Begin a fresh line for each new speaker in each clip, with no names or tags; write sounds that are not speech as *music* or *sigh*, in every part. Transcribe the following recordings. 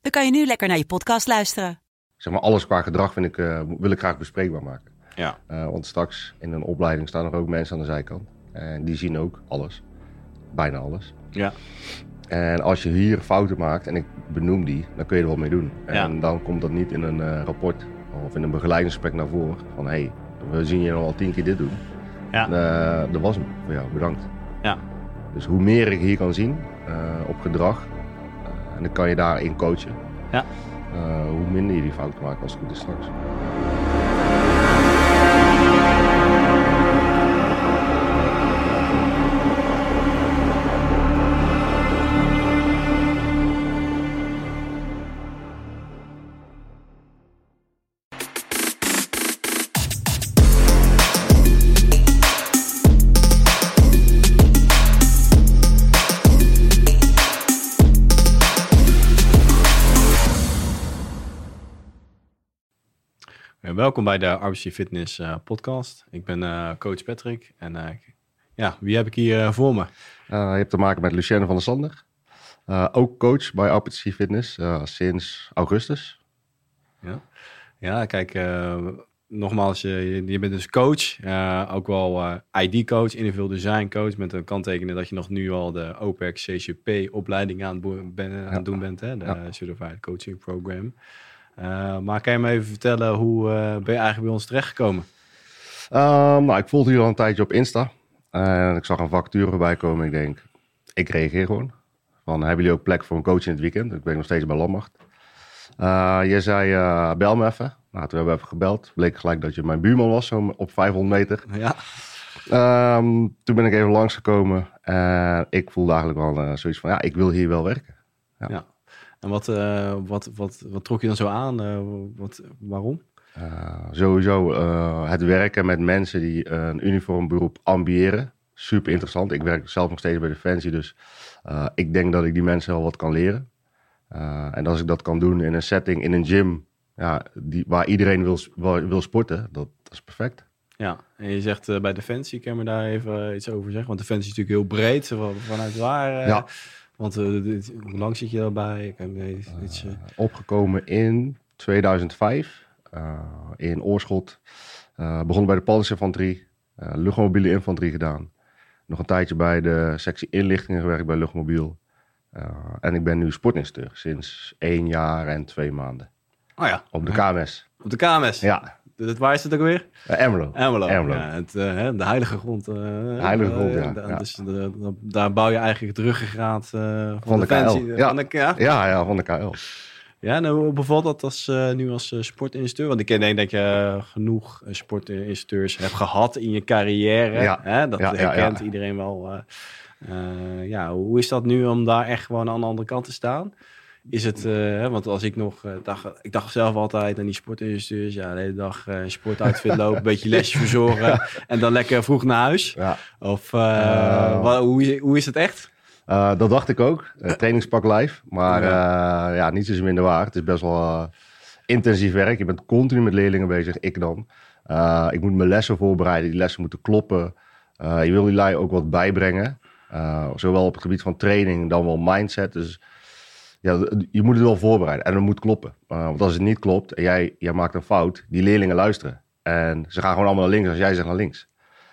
dan kan je nu lekker naar je podcast luisteren.
Zeg maar, alles qua gedrag vind ik, eh, wil ik graag bespreekbaar maken.
Ja.
Eh, want straks in een opleiding staan er ook mensen aan de zijkant. En die zien ook alles. Bijna alles.
Ja.
En als je hier fouten maakt, en ik benoem die, dan kun je er wat mee doen.
Ja.
En dan komt dat niet in een eh, rapport of in een begeleidingsgesprek naar voren. Van hé, hey, we zien je al tien keer dit doen.
Ja.
Eh, dat was hem voor jou, bedankt.
Ja.
Dus hoe meer ik hier kan zien eh, op gedrag, en dan kan je daarin coachen.
Ja.
eh, hoe minder je die fouten maakt als het goed is straks.
Welkom bij de RBC Fitness eh, podcast. Ik ben eh, coach Patrick en eh, ja, wie heb ik hier voor me?
Je hebt te maken met Lucienne van der Sander. Ook coach bij RPC Fitness sinds augustus.
Ja, ja kijk, nogmaals, je, je bent dus coach, ook wel ID-coach, individueel design coach, met een kanttekening dat je nog nu al de OPEC CCP opleiding ben, aan het doen bent, hè? de
Ja.
Certified Coaching Program. Eh, maar kan je me even vertellen, hoe eh, ben je eigenlijk bij ons terechtgekomen?
Ehm, nou, ik volgde jullie al een tijdje op Insta. En ik zag een vacature voorbij komen. Ik denk, ik reageer gewoon. Van, hebben jullie ook plek voor een coach in het weekend? Ik ben nog steeds bij Landmacht. Eh je zei, bel me even. Nou, toen hebben we even gebeld. Bleek gelijk dat je mijn buurman was, zo op 500 meter.
Ja,
Ehm, toen ben ik even langsgekomen. En ik voelde eigenlijk wel eh, zoiets van, ja, ik wil hier wel werken.
ja. En wat, eh, wat, wat, wat trok je dan zo aan? Eh, wat, waarom?
Uh, sowieso het werken met mensen die een uniform beroep ambiëren. Super interessant. Ik werk zelf nog steeds bij Defensie, dus ik denk dat ik die mensen wel wat kan leren. En als ik dat kan doen in een setting, in een gym, ja, die, waar iedereen wil, wil, sporten, dat, dat, is perfect.
Ja, en je zegt uh, bij Defensie, kan je me daar even iets over zeggen? Want Defensie is natuurlijk heel breed, van, vanuit waar? Uh,
ja.
Want uh, dit, hoe lang zit je daarbij? Kan je iets,
opgekomen in 2005 in Oorschot. begonnen bij de Panzerinfanterie, luchtmobiele infanterie gedaan. Nog een tijdje bij de sectie inlichtingen gewerkt bij luchtmobiel. En ik ben nu sportinstructeur sinds één jaar en twee maanden.
Oh ja.
Op de KMS.
Op de KMS?
Ja.
Dat, waar is het ook weer?
Uh, Ermelo.
Ermelo.
Ermelo.
Ja, het, uh, de heilige grond. Uh,
de heilige grond, ja.
Da,
ja.
Dus de, daar bouw je eigenlijk het ruggengraat van,
van, de,
de
KL. Ja.
Van de, ja?
ja, ja, van de KL.
Ja, nou, hoe bevalt dat als, nu als sportinstructeur? Want ik denk dat je genoeg sportinstructeurs hebt gehad in je carrière. Hè? Dat herkent iedereen wel. ja, hoe is dat nu om daar echt gewoon aan de andere kant te staan? Is het, uh, want als ik nog uh, dacht, ik dacht zelf altijd aan die sportinstructeurs, ja, de hele dag uh, sportuitfit lopen, een beetje lesje *laughs* verzorgen en dan lekker vroeg naar huis.
Ja.
Of wat, hoe, hoe is het echt?
Dat dacht ik ook. Trainingspak live. Maar ja, uh, ja niet zo minder waar. Het is best wel intensief werk. Je bent continu met leerlingen bezig. Ik dan. ik moet mijn lessen voorbereiden. Die lessen moeten kloppen. je wil die lui ook wat bijbrengen. zowel op het gebied van training dan wel mindset. Dus ja, je moet het wel voorbereiden. En het moet kloppen. want als het niet klopt en jij, jij maakt een fout, die leerlingen luisteren. En ze gaan gewoon allemaal naar links als jij zegt naar links.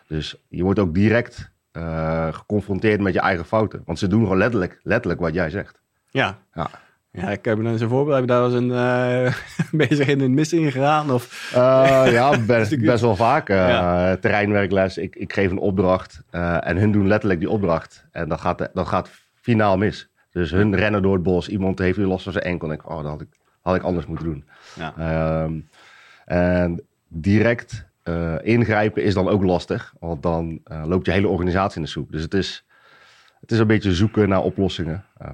Dus je wordt ook direct uh, geconfronteerd met je eigen fouten. Want ze doen gewoon letterlijk, letterlijk wat jij zegt.
Ja.
Ja.
Ja, ik heb een voorbeeld. Heb je daar eens een *laughs* uh, bezig in een mis ingegaan? Of?
Uh, ja, *laughs* best, best wel vaak. Uh, ja. Terreinwerkles. Ik, ik geef een opdracht en hun doen letterlijk die opdracht. En dat gaat, dat gaat finaal mis. Dus hun rennen door het bos. Iemand heeft weer last van zijn enkel. En ik, oh, dat had ik, had ik anders moeten doen.
Ja.
Um, en direct uh, ingrijpen is dan ook lastig. Want dan uh, loopt je hele organisatie in de soep. Dus het is, het is een beetje zoeken naar oplossingen. Uh,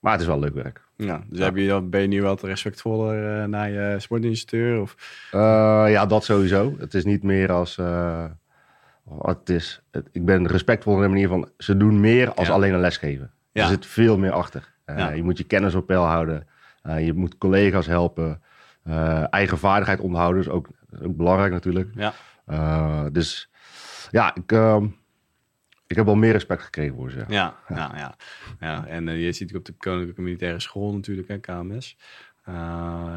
maar het is wel leuk werk.
Ja, dus heb je dan, ben je nu wat respectvoller eh, naar je sportinstructeur? Of?
Eh, ja, dat sowieso. Het is niet meer als... eh, het is, het- ik ben respectvol in de manier van... Ze doen meer als
Ja.
alleen een les geven.
Ja.
Er zit veel meer achter. Eh. Je moet je kennis op peil houden. Eh, je moet collega's helpen. Eh, eigen vaardigheid onderhouden is ook, ook belangrijk natuurlijk.
Ja.
Dus ja, ik, ehm, ik heb wel meer respect gekregen voor ze. ja.
Ja, ja, ja. ja. En je ziet ook op de Koninklijke Militaire School natuurlijk, hè, KMS.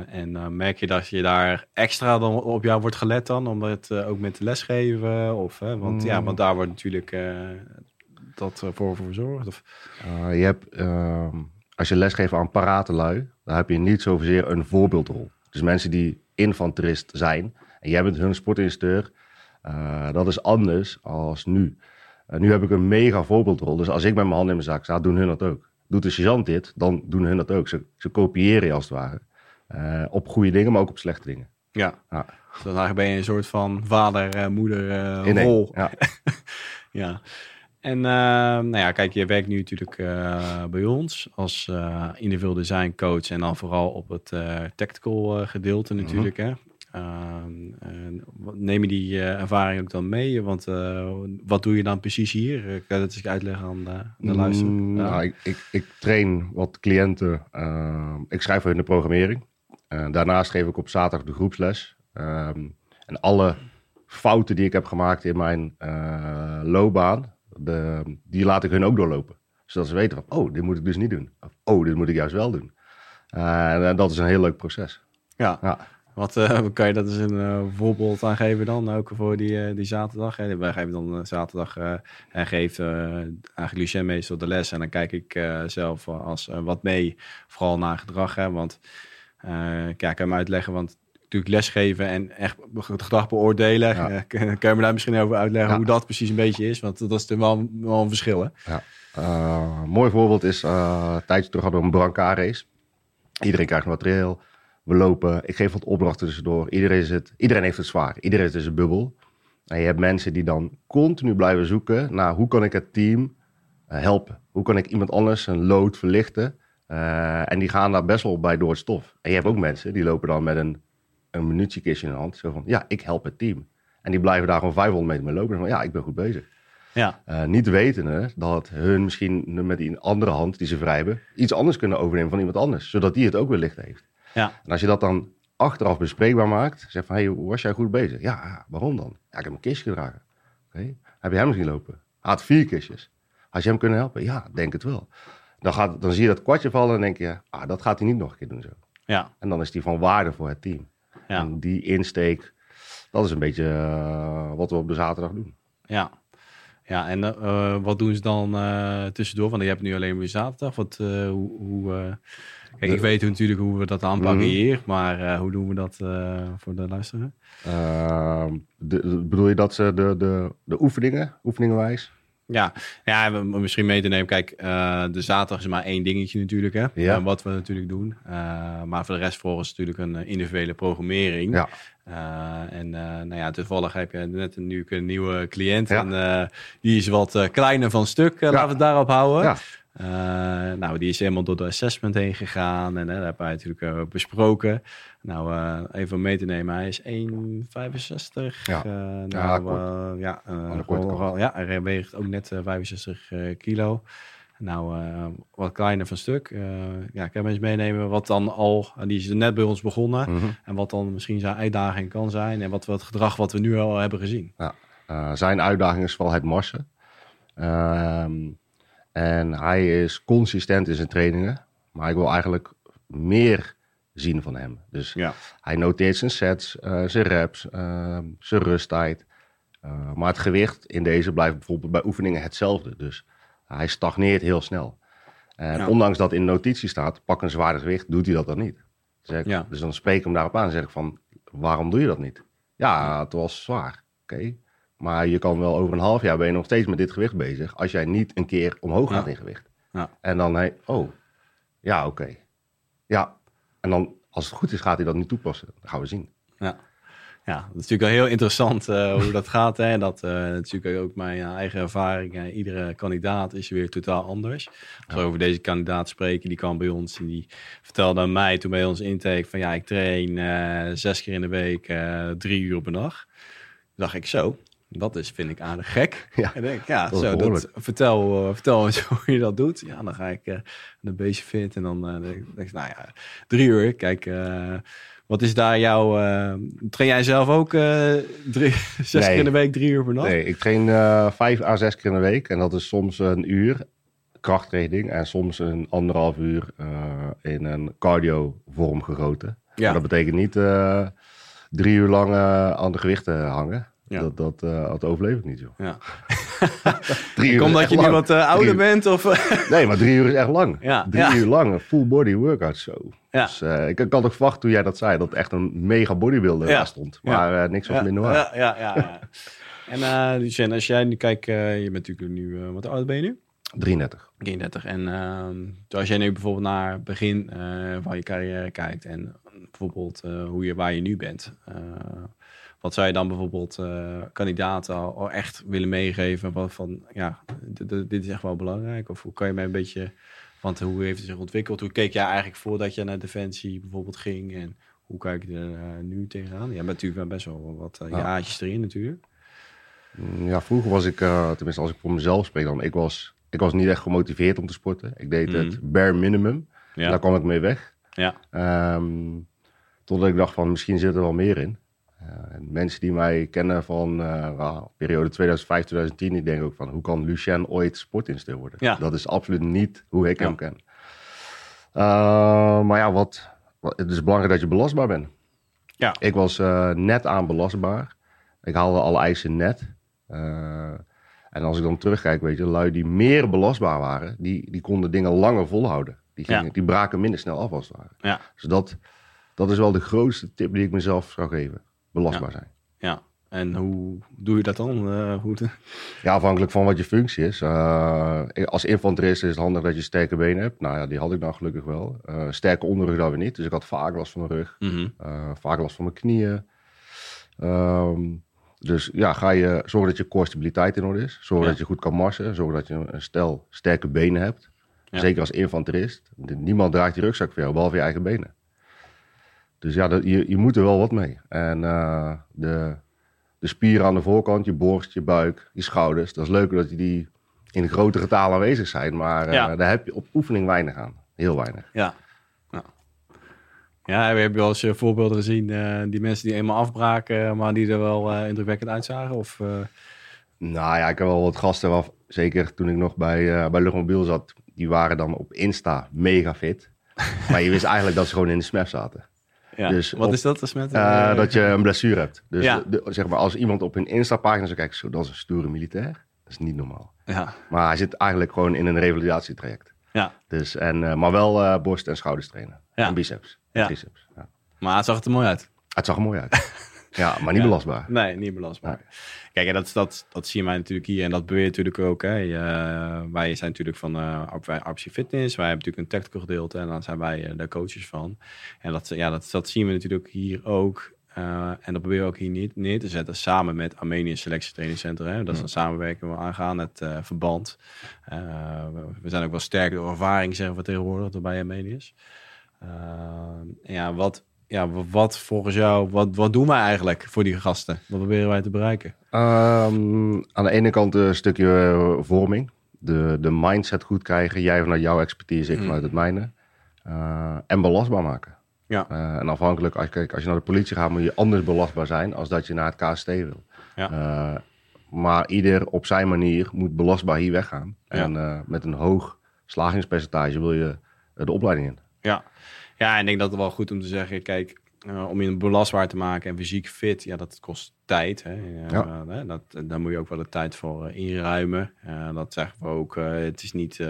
En eh, merk je dat je daar extra dan op jou wordt gelet dan, omdat ook met lesgeven of, hè, want ja,
Mm.
want daar wordt natuurlijk dat eh, voor voor gezorgd. Of,
Eh, je hebt, ehm, als je lesgeeft aan parate lui, dan heb je niet zozeer een voorbeeldrol. Dus mensen die infanterist zijn en jij bent hun sportinstructeur, eh, dat is anders als nu. Eh, nu heb ik een mega voorbeeldrol. Dus als ik met mijn hand in mijn zak sta, doen hun dat ook. Doet de sergeant dit, dan doen hun dat ook. Ze, ze kopiëren je als het ware. Op goede dingen, maar ook op slechte dingen.
ja.
Ja.
Dus dan ben je een soort van vader, eh, moeder eh,
In één.
rol.
Ja. *laughs*
Ja. En eh, nou ja, kijk, je werkt nu natuurlijk eh, bij ons als individueel design coach en dan vooral op het tactical gedeelte natuurlijk. hè. Ehm, neem je die ervaring ook dan mee? Want wat doe je dan precies hier? Kan je dat eens uitleggen aan de, de luisteraar?
Mm,
Ja.
nou, ik, ik, ik train wat cliënten. ehm, ik schrijf voor hun de programmering. Daarnaast geef ik op zaterdag de groepsles. Ehm, en alle fouten die ik heb gemaakt in mijn loopbaan, de, die laat ik hun ook doorlopen. Zodat ze weten van, oh, dit moet ik dus niet doen. Of, oh, dit moet ik juist wel doen. Eh, en dat is een heel leuk proces.
ja.
Ja.
Wat eh, *laughs* kan je dat eens een eh, voorbeeld aan geven dan? Ook voor die, die zaterdag. Hè? Wij geven dan zaterdag en geeft eigenlijk Lucien meestal de les. En dan kijk ik zelf als wat mee, vooral naar gedrag. Hè? Want kijk, ik kan hem uitleggen, want natuurlijk lesgeven en echt het gedrag beoordelen.
Ja.
eh, kan je me daar misschien over uitleggen
Ja.
hoe dat precies een beetje is? Want dat is natuurlijk wel, wel een verschil, hè?
Eh, een mooi voorbeeld is, eh, een tijdje terug hadden we een brancard race. Iedereen krijgt materieel. We lopen, ik geef wat opdrachten tussendoor. Iedereen, zit, iedereen heeft het zwaar. Iedereen is een bubbel. En je hebt mensen die dan continu blijven zoeken naar hoe kan ik het team eh, helpen? Hoe kan ik iemand anders een lood verlichten? Eh, en die gaan daar best wel bij door het stof. En je hebt ook mensen die lopen dan met een, een munitiekistje in de hand. Zo van, ja, ik help het team. En die blijven daar gewoon 500 meter mee lopen. En van, ja, ik ben goed bezig.
Ja,
Eh, niet wetende dat hun misschien met die andere hand die ze vrij hebben, iets anders kunnen overnemen van iemand anders. Zodat die het ook weer licht heeft.
ja,
En als je dat dan achteraf bespreekbaar maakt, zeg van, hey, hoe was jij goed bezig? Ja, waarom dan? Ja, ik heb een kistje gedragen. Oké, Heb je hem misschien lopen? Hij had vier kistjes. Had je hem kunnen helpen? Ja, denk het wel. Dan, gaat, dan zie je dat kwartje vallen en denk je, ah, dat gaat hij niet nog een keer doen zo.
ja,
En dan is die van waarde voor het team.
Ja.
En die insteek, dat is een beetje eh, wat we op de zaterdag doen.
Ja. Ja, en eh, wat doen ze dan eh, tussendoor? Want je hebt nu alleen weer zaterdag. Wat, eh, hoe, hoe, eh, kijk, ik weet natuurlijk hoe we dat aanpakken
Mhm.
hier, maar eh, hoe doen we dat eh, voor de luisteraar?
Ehm, bedoel je dat ze de, de, de oefeningen, oefeningenwijs?
Ja, ja misschien mee te nemen. Kijk, eh, de zaterdag is maar één dingetje natuurlijk, hè?
Ja.
Eh, wat we natuurlijk doen. Eh, maar voor de rest volgens natuurlijk een individuele programmering.
Ja.
En nou ja, toevallig heb je net een, nu een nieuwe cliënt.
Ja.
En die is wat kleiner van stuk. Laten we het daarop houden.
Ja.
Eh, nou, die is helemaal door de assessment heen gegaan. En eh, daar hebben wij natuurlijk eh, besproken. Nou, eh, even om mee te nemen. Hij is 1,65.
Ja. Ja,
nou,
kort.
ja, gewoon-
kant.
ja, hij weegt ook net eh, 65 eh, kilo. Nou, wat kleiner van stuk. Ja, ik heb eens meenemen wat dan al, en die is net bij ons begonnen.
Mhm.
En wat dan misschien zijn uitdaging kan zijn. En wat we het gedrag wat we nu al hebben gezien.
Eh, zijn uitdaging is vooral het marsen. Ehm, en hij is consistent in zijn trainingen. Maar ik wil eigenlijk meer zien van hem. Dus
Ja.
hij noteert zijn sets, eh, zijn reps, ehm, zijn rusttijd. Eh, maar het gewicht in deze blijft bijvoorbeeld bij oefeningen hetzelfde. Dus hij stagneert heel snel. En
Ja.
ondanks dat in notitie staat, pak een zwaarder gewicht, doet hij dat dan niet. Ik-
Ja.
Dus dan spreek ik hem daarop aan en zeg ik van, waarom doe je dat niet? Ja, het was zwaar. Oké. Maar je kan wel over een half jaar ben je nog steeds met dit gewicht bezig. Als jij niet een keer omhoog gaat
Ja.
in gewicht.
Ja.
En dan, hij, oh, ja, oké. Ja. En dan, als het goed is, gaat hij dat niet toepassen. Dat gaan we zien.
Ja. Ja, dat is natuurlijk wel heel interessant uh, hoe dat gaat. Hè? Dat uh, natuurlijk ook mijn eigen ervaring. Uh, iedere kandidaat is weer totaal anders. Als we over deze kandidaat spreken, die kwam bij ons en die vertelde aan mij toen bij ons intake van ja, ik train zes keer in de week, drie uur een dag. Toen dacht ik zo, dat is, vind ik aardig gek. *laughs* Ja, en denk, ja, dat zo, dat, vertel, uh, vertel eens *laughs* hoe je dat doet. Ja, dan ga ik uh, een beetje fit en dan uh, denk ik, nou ja, drie uur. Kijk, wat is daar jouw... train jij zelf ook drie, *laughs* zes nee. keer in de week, drie uur per dag?
Nee, ik train vijf à zes keer in de week. En dat is soms een uur krachttraining en soms een anderhalf uur in een cardio vorm gegoten. Ja. Maar dat betekent niet drie uur lang aan de gewichten hangen. Ja. Dat, dat, uh, dat overleef ik niet, joh. Ja. *laughs*
drie uur Komt dat je nu wat uh, ouder bent? Of? *laughs*
nee, maar drie uur is echt lang. Ja. Drie uur lang, full body workout zo. Ja. Dus uh, ik, ik had ook verwacht toen jij dat zei, dat echt een mega bodybuilder daar stond. Maar niks was minder waar.
Ja, ja, ja. en uh, als jij nu kijkt, je bent natuurlijk nu, wat oud ben je nu?
33.
33. En ehm, als jij nu bijvoorbeeld naar het begin van je carrière kijkt en bijvoorbeeld hoe je, waar je nu bent... Wat zou je dan bijvoorbeeld uh, kandidaten al, echt willen meegeven? Wat van, ja, dit is echt wel belangrijk. Of hoe kan je mij een beetje, want hoe heeft het zich ontwikkeld? Hoe keek jij eigenlijk voordat je naar Defensie bijvoorbeeld ging? En hoe kijk je er uh, nu tegenaan? Je bent natuurlijk best wel wat uh, jaartjes erin natuurlijk.
Mm, ja, vroeger was ik, tenminste als ik voor mezelf spreek dan, ik was, ik was niet echt gemotiveerd om te sporten. Ik deed het mm. bare minimum. Ja. Daar kwam ik mee weg. Ja. Um, totdat ik dacht van, misschien zit er wel meer in. Uh, mensen die mij kennen van uh, periode 2005-2010, die denken ook van hoe kan Lucien ooit sportinstructeur worden? Ja. Dat is absoluut niet hoe ik hem ken. Uh, maar ja, wat, wat, het is belangrijk dat je belastbaar bent. Ja. Ik was net aan belastbaar. Ik haalde alle eisen net. en als ik dan terugkijk, weet je, lui die meer belastbaar waren, die, die konden dingen langer volhouden. Die, gingen, die braken minder snel af als het ware. Ja. Dus dat, dat is wel de grootste tip die ik mezelf zou geven belastbaar zijn.
Ja, en hoe doe je dat dan? Uh, hoe
Ja, afhankelijk van wat je functie is. Uh, als infanterist is het handig dat je sterke benen hebt. Nou ja, die had ik dan gelukkig wel. Uh, sterke onderrug dan weer niet. Dus ik had vaak last van mijn rug. Mm vaak last van mijn knieën. Um, dus ja, ga je zorgen dat je core stabiliteit in orde is. Zorg dat je goed kan marsen. Zorg dat je een stel sterke benen hebt. Zeker als infanterist. Niemand draagt die rugzak voor jou, behalve je eigen benen. Dus ja, dat, je, je moet er wel wat mee. En uh, de, de spieren aan de voorkant, je borst, je buik, je schouders. Dat is leuk dat je die in grote getalen aanwezig zijn. Maar uh, daar heb je op oefening weinig aan. Heel weinig.
Ja. Nou. Ja, we hebben wel eens voorbeelden gezien. Uh, die mensen die eenmaal afbraken, maar die er wel indrukwekkend uitzagen? Of,
Nou ja, ik heb wel wat gasten, wel, zeker toen ik nog bij, bij Luchtmobiel zat. Die waren dan op Insta mega fit. *laughs* maar je wist eigenlijk dat ze gewoon in de smef zaten.
Ja. Dus Wat is dat? Dus met,
uh, dat je een blessure hebt. Dus ja. de, zeg maar, als iemand op een Insta-pagina zou kijken, zo, dat is een stoere militair. Dat is niet normaal. Ja. Maar hij zit eigenlijk gewoon in een revalidatietraject. Ja. Dus, en, uh, maar wel uh, borst en schouders trainen. Ja. En biceps. Ja. triceps. Ja.
Maar het zag het er mooi uit.
Het zag er mooi uit. *laughs* ja, maar niet belastbaar.
Nee, niet belastbaar. Kijk, dat, dat, dat zie je mij natuurlijk hier en dat beweer je natuurlijk ook. Hè. wij zijn natuurlijk van uh, Fitness. Wij hebben natuurlijk een tactical gedeelte en dan zijn wij uh, de coaches van. En dat, ja, dat, dat zien we natuurlijk hier ook. Uh, en dat proberen we ook hier neer, neer te zetten samen met Armenië Selectietrainingcentrum. Hè. Dat is een samenwerking we aangaan, het uh, verband. We zijn ook wel sterk door ervaring, zeggen we tegenwoordig, bij Armeniërs. ja, wat, ja, wat volgens jou, wat, wat doen wij eigenlijk voor die gasten? Wat proberen wij te bereiken?
Um, aan de ene kant een stukje eh, vorming. De, de mindset goed krijgen. Jij vanuit jouw expertise, ik mm. vanuit het mijne. Uh, en belastbaar maken. Ja. Uh, en afhankelijk, als, kijk, als je naar de politie gaat, moet je anders belastbaar zijn als dat je naar het KST wil. Ja. maar ieder op zijn manier moet belastbaar hier weggaan. Ja. En met een hoog slagingspercentage wil je de opleiding in.
Ja. Ja, en ik denk dat het wel goed om te zeggen, kijk, uh, om je belastbaar te maken en fysiek fit, ja, dat kost tijd. Hè? Uh, ja. uh, dat, daar moet je ook wel de tijd voor inruimen. dat zeggen we ook. het is niet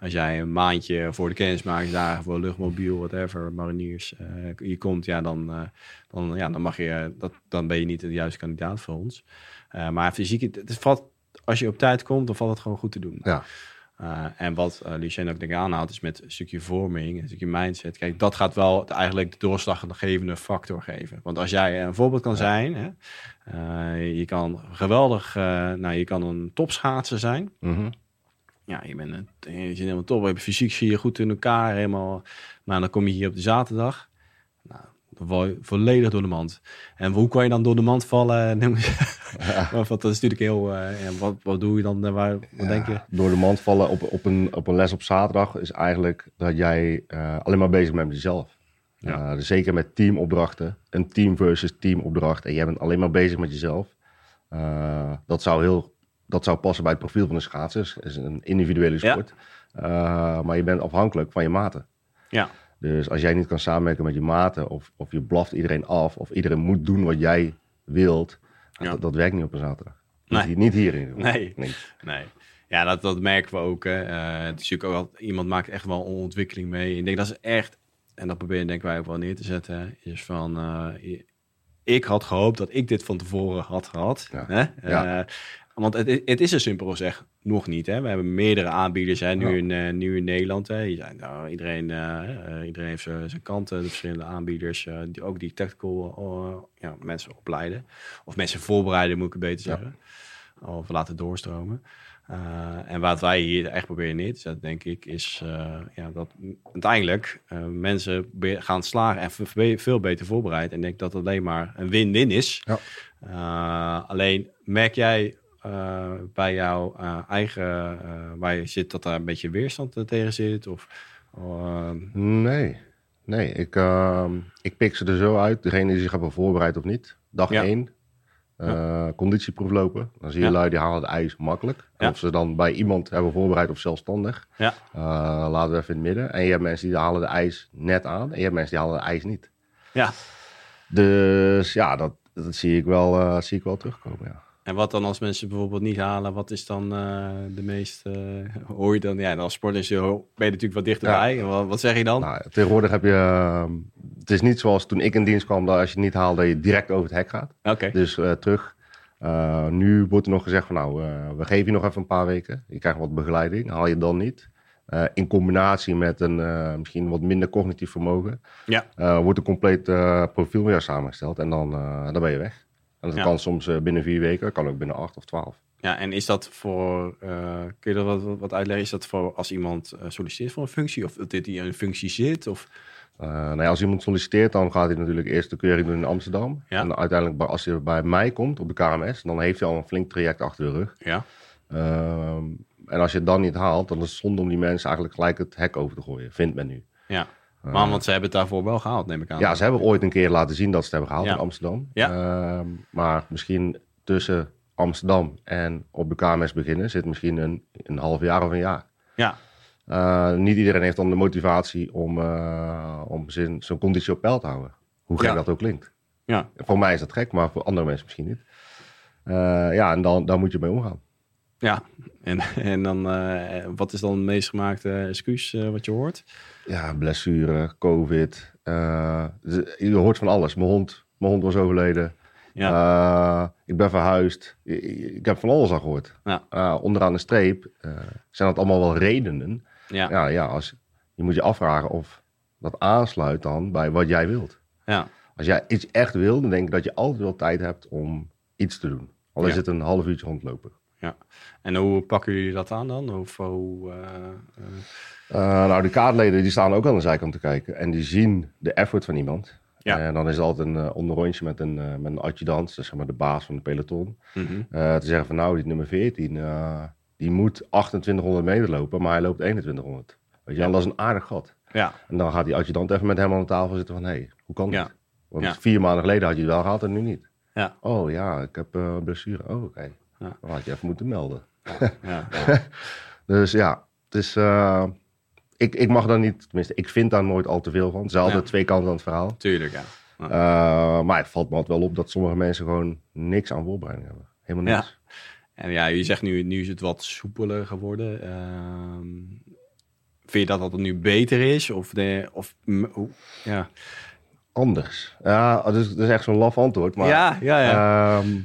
als jij een maandje voor de kennismakingsdagen voor luchtmobiel, whatever, mariniers, je komt, ja, dan, dan, ja, dan mag je, dat, dan ben je niet de juiste kandidaat voor ons. maar fysiek, het, het valt, als je op tijd komt, dan valt het gewoon goed te doen. Ja. Uh, en wat uh, Lucien ook denk ik aanhaalt, is met een stukje vorming, een stukje mindset. Kijk, dat gaat wel eigenlijk de doorslaggevende factor geven. Want als jij een voorbeeld kan zijn, hè, uh, je kan geweldig, nou, je kan een topschaatser zijn.
Mm -hmm.
Ja, je bent een, je zit helemaal top, je fysiek zie je goed in elkaar, helemaal. Maar dan kom je hier op de zaterdag. Nou, dan val je volledig door de mand. En hoe kan je dan door de mand vallen? *laughs* Ja. Want dat is natuurlijk heel. Uh, ja, wat, wat doe je dan? Waar, wat ja, denk je?
Door de mand vallen op, op, een, op een les op zaterdag is eigenlijk dat jij uh, alleen maar bezig bent met jezelf. Ja. Uh, dus zeker met teamopdrachten. Een team versus teamopdracht. En jij bent alleen maar bezig met jezelf. dat, zou heel, dat zou passen bij het profiel van de schaatsers. Is een individuele sport. Maar je bent afhankelijk van je maten.
Ja.
Dus als jij niet kan samenwerken met je maten, of, of je blaft iedereen af, of iedereen moet doen wat jij wilt, ja. dat, dat, werkt niet op een zaterdag.
Nee.
Niet, niet hier in ieder geval.
Nee. nee. nee. Ja, dat, dat merken we ook. Hè. Uh, het is natuurlijk ook wel, iemand maakt echt wel een ontwikkeling mee. Ik denk dat is echt, en dat proberen denk wij ook wel neer te zetten, is van, uh, ik had gehoopt dat ik dit van tevoren had gehad.
Ja.
Hè?
Ja.
Uh, want het, het is er simpel zeg nog niet. Hè? We hebben meerdere aanbieders hè? Nu,
Ja.
in, uh, nu in Nederland. Hè? Je zei, nou, iedereen, uh, iedereen heeft zijn kanten, de verschillende aanbieders, uh, die ook die tactical ja, mensen opleiden. Of mensen voorbereiden, moet ik het beter zeggen. Ja. Of laten doorstromen. En wat wij hier echt proberen neer te zetten, denk ik, is ja, dat uiteindelijk mensen gaan slagen en veel beter voorbereid. En ik denk dat het alleen maar een win-win is.
Ja.
alleen merk jij uh, bij jouw uh, eigen, uh, waar je zit, dat daar een beetje weerstand tegen zit? Of,
nee, nee. Ik, ehm, ik pik ze er zo uit, degene die zich hebben voorbereid of niet. Dag
Ja.
1,
Ja.
conditieproef lopen. Dan zie je
Ja.
lui die halen het ijs makkelijk. Of ze dan bij iemand hebben voorbereid of zelfstandig.
Ja.
Laten we even in het midden. En je hebt mensen die halen de ijs net aan. En je hebt mensen die halen de ijs niet.
Ja.
Dus ja, dat, dat zie, ik wel, uh, zie ik wel terugkomen, ja.
En wat dan als mensen bijvoorbeeld niet halen, wat is dan uh, de meest, uh, hoor je dan, ja, als sporter ben je natuurlijk wat dichterbij. Ja. Wat, wat, zeg je dan?
Nou, tegenwoordig heb je, uh, het is niet zoals toen ik in dienst kwam, dat als je het niet haalt, dat je direct over het hek gaat.
Oké. Okay.
Dus uh, terug. Uh, nu wordt er nog gezegd van nou, we geven je nog even een paar weken. Je krijgt wat begeleiding, haal je dan niet. In combinatie met een misschien wat minder cognitief vermogen,
ja.
wordt een compleet profiel weer samengesteld en dan, dan ben je weg. En dat
Ja.
kan soms uh, binnen vier weken, kan ook binnen acht of twaalf.
Ja, en is dat voor, uh, kun je dat wat, wat, uitleggen? Is dat voor als iemand uh, solliciteert voor een functie of dat dit in een functie zit? Of...
Uh, nou ja, als iemand solliciteert, dan gaat hij natuurlijk eerst de keuring doen in Amsterdam.
Ja.
En uiteindelijk, als hij bij mij komt op de KMS, dan heeft hij al een flink traject achter de rug.
Ja.
Uh, en als je het dan niet haalt, dan is het zonde om die mensen eigenlijk gelijk het hek over te gooien, vindt men nu.
Ja. Maar want ze hebben het daarvoor wel gehaald, neem ik aan.
Ja, ze hebben ooit een keer laten zien dat ze het hebben gehaald in Amsterdam.
Ja.
Uh, maar misschien tussen Amsterdam en op de KMS beginnen zit misschien een, een half jaar of een jaar.
Ja.
Uh, niet iedereen heeft dan de motivatie om, uh, om zijn, zijn conditie op peil te houden. Hoe gek
Ja.
dat ook klinkt.
Ja.
Voor mij is dat gek, maar voor andere mensen misschien niet. Uh, ja, en dan, daar moet je mee omgaan.
Ja. En, *laughs* en dan, uh, wat is dan het meest gemaakte excuus uh, wat je hoort?
Ja, blessure, covid. Uh, je hoort van alles. Mijn hond, mijn hond was overleden.
Ja.
Ik ben verhuisd. Ik heb van alles al gehoord.
Ja.
Onderaan de streep zijn dat allemaal wel redenen.
Ja.
Ja, ja als, je moet je afvragen of dat aansluit dan bij wat jij wilt.
Ja.
Als jij iets echt wil, dan denk ik dat je altijd wel tijd hebt om iets te doen. Al is
Ja.
het een half uurtje rondlopen.
Ja. En hoe pakken jullie dat aan dan? Of hoe... Uh,
Uh, nou, de kaartleden die staan ook aan de zijkant te kijken. En die zien de effort van iemand.
Ja.
En dan is het altijd een uh, onderrondje met een, uh, met een adjudant, dus zeg maar de baas van de peloton.
mm -hmm.
te zeggen van nou, die nummer 14, die moet 2800 meter lopen, maar hij loopt 2100. Weet je,
Ja.
en dat is een aardig gat.
Ja.
En dan gaat die adjudant even met hem aan de tafel zitten van hé, hey, hoe kan
Ja.
dat? Want vier maanden geleden had je het wel gehad en nu niet.
Ja.
Oh ja, ik heb blessure. Oh, oké. Okay.
Ja.
Dan had je even moeten melden.
Ja. *laughs*
dus ja, het is... Uh, ik, ik mag daar niet, tenminste, ik vind daar nooit al te veel van.
Ja.
twee kanten aan het verhaal.
Tuurlijk, ja.
Uh, maar het valt me altijd wel op dat sommige mensen gewoon niks aan voorbereiding hebben. Helemaal niks.
En ja, je zegt nu, nu is het wat soepeler geworden. Ehm, vind je dat dat nu beter is? Of, de, of? Ja.
Anders. Ja, dat is, dat is echt zo'n laf antwoord. Maar,
ja, ja, ja.
ehm,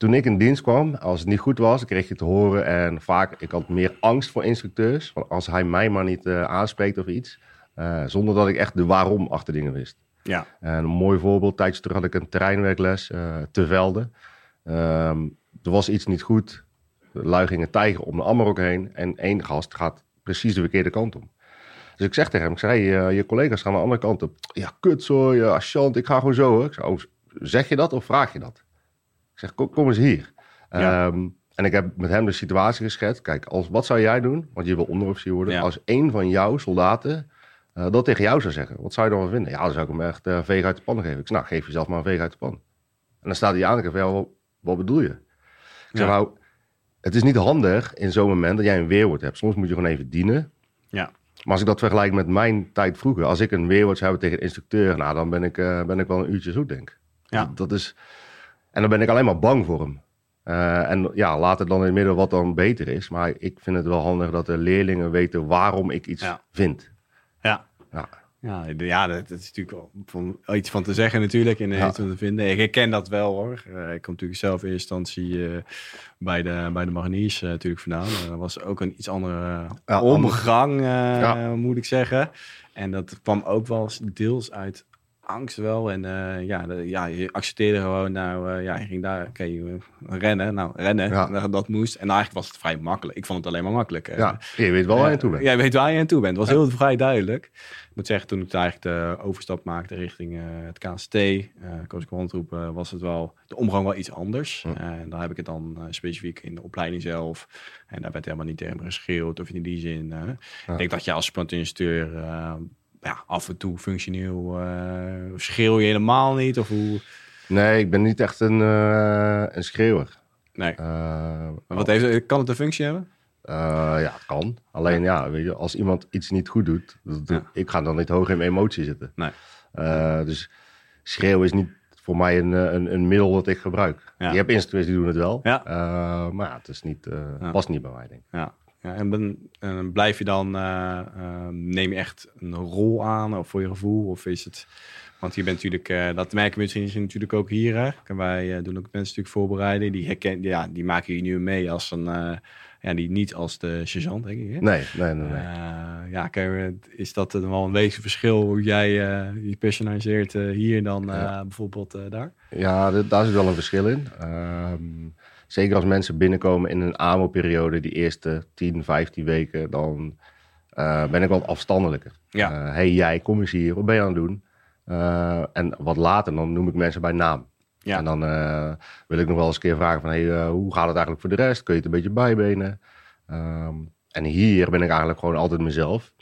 toen ik in dienst kwam, als het niet goed was, kreeg je te horen. En vaak, ik had meer angst voor instructeurs. Want als hij mij maar niet eh, aanspreekt of iets. eh, zonder dat ik echt de waarom achter dingen wist.
Ja.
En een mooi voorbeeld, tijdens terug had ik een terreinwerkles eh, te velden. Ehm, er was iets niet goed. De lui gingen tijger om de Amarok heen. En één gast gaat precies de verkeerde kant om. Dus ik zeg tegen hem, ik zei, hey, je collega's gaan de andere kant op. Ja, kut zo, ja, ik ga gewoon zo. Hoor. Ik zei, oh, zeg je dat of vraag je dat? Zeg, kom, kom eens hier.
Ja.
Ehm, en ik heb met hem de situatie geschetst. Kijk, als, wat zou jij doen? Want je wil onderofficier worden.
Ja.
Als één van jouw soldaten eh, dat tegen jou zou zeggen. Wat zou je dan wel vinden? Ja, dan zou ik hem echt eh veeg uit de pan geven. Ik zeg, nou, geef jezelf maar een veeg uit de pan. En dan staat hij aan en ik zeg, wat, wat bedoel je? Ik zeg,
Ja.
nou, het is niet handig in zo'n moment dat jij een weerwoord hebt. Soms moet je gewoon even dienen.
Ja.
Maar als ik dat vergelijk met mijn tijd vroeger, als ik een weerwoord zou hebben tegen een instructeur, nou, dan ben ik, eh, ben ik wel een uurtje zoet, denk ik.
Ja.
Dat, dat is, en dan ben ik alleen maar bang voor hem. Eh, en ja, laat het dan in het midden wat dan beter is. Maar ik vind het wel handig dat de leerlingen weten waarom ik iets
Ja.
vind.
Ja.
Ja.
Ja, ja dat, dat is natuurlijk wel van, iets van te zeggen natuurlijk en
Ja.
iets van te vinden. Ik herken dat wel hoor. Eh, ik kom natuurlijk zelf in eerste instantie eh, bij, de, bij de mariniers eh, natuurlijk vandaan. Eh, dat was ook een iets andere omgang, eh,
Ja.
moet ik zeggen. En dat kwam ook wel eens deels uit angst wel. En eh, ja, de- ja, je accepteerde gewoon, nou eh, ja, je ging daar, oké, eh, rennen. Nou, rennen,
Ja.
dat, dat moest. En eigenlijk was het vrij makkelijk. Ik vond het alleen maar makkelijk.
Ja, je weet wel waar je aan toe bent.
Jij weet waar je aan toe bent. Het was heel vrij duidelijk. Ik moet zeggen, toen ik eigenlijk de overstap maakte richting het KST, eh Koos eh, was het wel de omgang wel iets anders.
Hm.
En daar heb ik het dan specifiek in de opleiding zelf. En daar werd helemaal niet tegen me geschreeuwd of in die zin. Ik denk dat je als uh, ja, af en toe functioneel eh, schreeuw je helemaal niet of hoe...
Nee, ik ben niet echt een, eh, een schreeuwer.
Nee.
Eh,
wat heeft, kan het een functie hebben?
Ja, het kan. Alleen ja, weet je, als iemand iets niet goed doet, dat-
Ja.
ik ga dan niet hoog in mijn emotie zitten.
Nee.
Dus schreeuwen is niet voor mij een, een, een middel dat ik gebruik.
Ja.
Je hebt instructeurs die doen het wel,
Ja.
Eh, maar het is niet, past niet bij mij, denk ik.
Ja. Ja, en, ben, en blijf je dan, eh, eh, neem je echt een rol aan of voor je gevoel? Of is het, want je bent natuurlijk, eh, dat merken we misschien natuurlijk ook hier. Hè? En wij eh, doen ook mensen natuurlijk voorbereiden. Die, herken, ja, die maken je nu mee als een, eh, ja, die niet als de sergeant, denk ik. Hè?
Nee, nee, nee. nee.
Eh, ja, kijk, is dat dan wel een wezenlijk verschil hoe jij eh, je personaliseert eh, hier dan eh,
Ja.
bijvoorbeeld eh, daar?
Ja, daar zit wel een verschil in. Ehm, zeker als mensen binnenkomen in een AMO-periode, die eerste 10, 15 weken, dan eh, ben ik wat afstandelijker.
Ja.
Eh, hey jij, kom eens hier, wat ben je aan het doen? Eh, en wat later, dan noem ik mensen bij naam.
Ja.
En dan wil ik nog wel eens een keer vragen van, hey, hoe gaat het eigenlijk voor de rest? Kun je het een beetje bijbenen? Ehm, en hier ben ik eigenlijk gewoon altijd mezelf.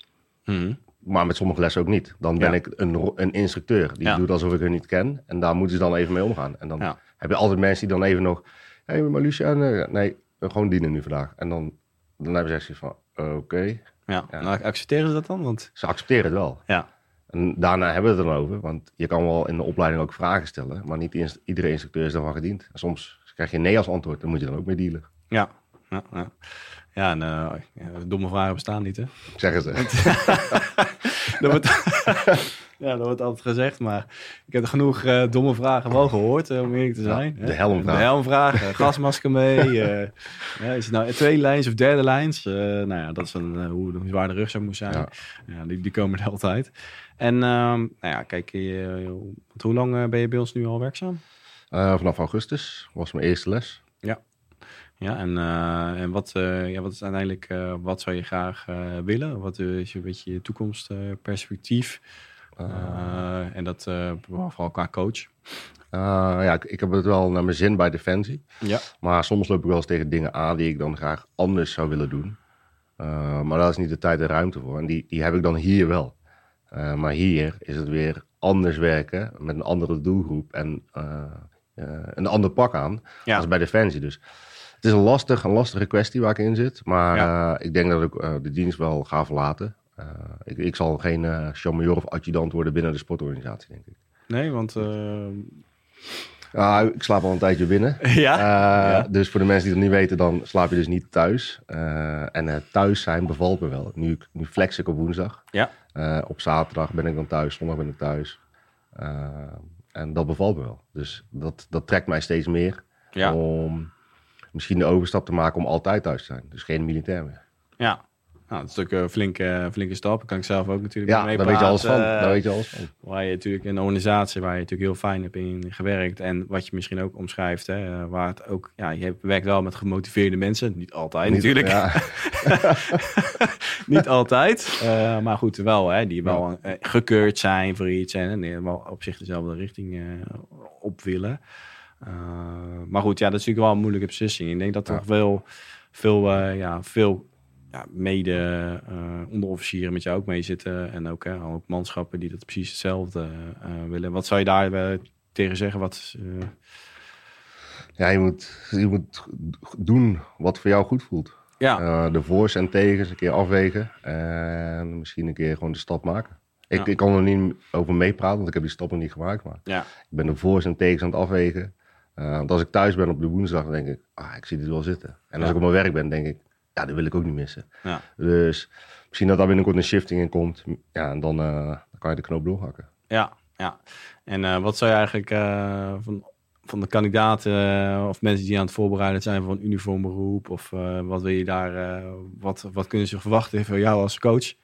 Mhm.
Maar met sommige lessen ook niet. Dan ben
Ja.
ik een, een instructeur. Die
Ja.
doet alsof ik hun niet ken. En daar moeten ze dan even mee omgaan. En dan heb je altijd mensen die dan even nog... Hé, hey, maar Lucia, nee, nee, gewoon dienen nu vandaag. En dan, dan hebben ze van, oké.
Ja.
Ja.
Nou, accepteren ze dat dan? Want
Ze accepteren het wel.
ja,
En daarna hebben we het dan over. Want je kan wel in de opleiding ook vragen stellen. Maar niet iedere instructeur is daarvan gediend. En soms krijg je nee als antwoord. Dan moet je dan ook mee dealen.
ja, ja. ja. Ja, en eh, domme vragen bestaan niet, hè?
Zeggen ze. *laughs*
dat *laughs* wordt, *laughs* ja, dat wordt altijd gezegd, maar ik heb genoeg eh, domme vragen wel gehoord, eh, om eerlijk te
Ja,
zijn.
de helmvraag.
De helmvraag, *laughs* eh, gasmasker mee. eh, *laughs* ja, is het nou twee lijns of derde lijns? Nou ja, dat is een, hoe, hoe zwaar de rug zou moeten zijn.
Ja.
Ja. die, die komen er altijd. En ehm, nou ja, kijk, hoe lang ben je bij ons nu al werkzaam?
Vanaf augustus was mijn eerste les.
Ja, en, eh, en wat, ja, wat is uiteindelijk, wat zou je graag willen? Wat is een beetje je toekomstperspectief? Eh, en dat eh, vooral qua coach.
Eh, ja, ik, ik heb het wel naar mijn zin bij Defensie.
Ja.
Maar soms loop ik wel eens tegen dingen aan die ik dan graag anders zou willen doen. Maar daar is niet de tijd en ruimte voor. En die, die heb ik dan hier wel. Maar hier is het weer anders werken met een andere doelgroep en een ander pak aan
Ja.
als bij Defensie. Dus het is een, lastig, een lastige kwestie waar ik in zit. Maar
Ja.
ik denk dat ik de dienst wel ga verlaten. Eh, ik, ik zal geen uh, champion of adjudant worden binnen de sportorganisatie, denk ik.
Nee, want... eh,
Ja, ik slaap al een tijdje binnen. *laughs*
ja?
Eh,
Ja.
Dus voor de mensen die dat niet weten, dan slaap je dus niet thuis. Eh, en het thuis zijn bevalt me wel. Nu, nu flex ik op woensdag.
Ja.
Eh, op zaterdag ben ik dan thuis, zondag ben ik thuis. Eh, en dat bevalt me wel. Dus dat, dat trekt mij steeds meer.
Ja.
Om misschien de overstap te maken om altijd thuis te zijn. Dus geen militair meer.
Ja. Nou, dat is natuurlijk een flinke, flinke stap. Kan ik zelf ook natuurlijk
Ja,
mee
daar weet je alles van. Daar weet je alles van.
Waar je natuurlijk een organisatie waar je natuurlijk heel fijn hebt in gewerkt. En wat je misschien ook omschrijft, hè, eh, waar het ook, ja, je werkt wel met gemotiveerde mensen. Niet altijd
Niet-
natuurlijk.
Ja, *laughs*
Niet altijd. eh, maar goed, wel, hè, die wel eh, gekeurd zijn voor iets. En eh, wel op zich dezelfde richting eh, op willen. Eh, maar goed, ja, dat is natuurlijk wel een moeilijke beslissing. Ik denk dat er
Ja.
nog wel veel, eh, ja, veel ja, mede eh, onderofficieren met jou ook mee zitten. En ook, hè, ook manschappen die dat precies hetzelfde eh, willen. Wat zou je daar eh, tegen zeggen? Wat,
ja je, moet, je moet doen wat voor jou goed voelt.
ja,
de voor's en tegens een keer afwegen. En misschien een keer gewoon de stap maken. Ik,
Ja.
ik kan er niet over meepraten, want ik heb die stap nog niet gemaakt. Maar
ja,
ik ben de voor's en tegens aan het afwegen. Want als ik thuis ben op de woensdag, dan denk ik, ah, ik zie dit wel zitten. En als ik op mijn werk ben, denk ik, ja, dat wil ik ook niet missen.
ja.
Dus misschien dat daar binnenkort een shifting in komt. Ja, en dan, eh, dan kan je de knoop doorhakken.
Ja, ja. En eh, wat zou je eigenlijk eh, van, van de kandidaten of mensen die aan het voorbereiden zijn voor een uniform beroep? Of wat wil je daar, wat, wat kunnen ze verwachten van jou als coach?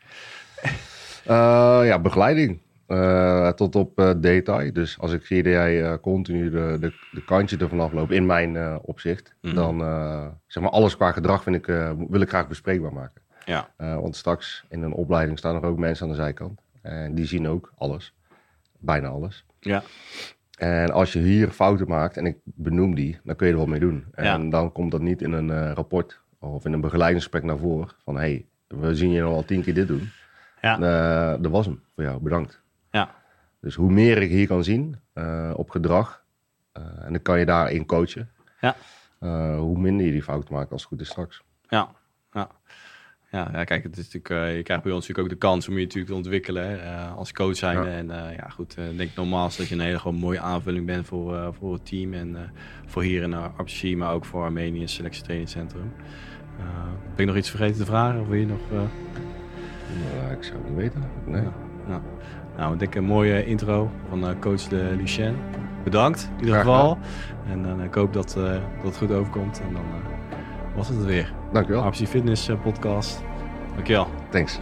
Ja, begeleiding. Eh, tot op eh, detail. Dus als ik zie dat jij eh, continu de, de, de kantje ervan afloopt, in mijn opzicht,
Mhm.
dan zeg maar alles qua gedrag vind ik, wil ik graag bespreekbaar maken.
Ja,
want straks in een opleiding staan er ook mensen aan de zijkant. En die zien ook alles. Bijna alles.
ja,
En als je hier fouten maakt en ik benoem die, dan kun je er wat mee doen. En
Ja.
dan komt dat niet in een rapport of in een begeleidingsgesprek naar voren. Van hé, hey, we zien je al tien keer dit doen.
ja,
Eh, dat was hem voor jou, bedankt. Dus hoe meer ik hier kan zien eh, op gedrag, eh, en dan kan je daarin coachen,
Ja.
eh, hoe minder je die fout maakt als het goed is straks.
ja, ja. Ja, ja, kijk, het is natuurlijk, je krijgt bij ons natuurlijk ook de kans om je natuurlijk te ontwikkelen als coach zijn.
Ja.
En ja, goed, ik denk nogmaals dat je een hele gewoon mooie aanvulling bent voor, voor het team. En voor hier in RPC, maar ook voor Armenië Selectietrainingscentrum. Eh ben ik nog iets vergeten te vragen? Of wil je nog... Eh,
ik zou het niet weten. Nee.
Ja. Nou, ik denk een mooie intro van eh, coach de Lucien. Bedankt in ieder geval. En dan ik hoop dat, eh, dat het goed overkomt. En dan eh, was het weer.
Dankjewel.
RPC Fitness eh, podcast. Dankjewel.
Thanks.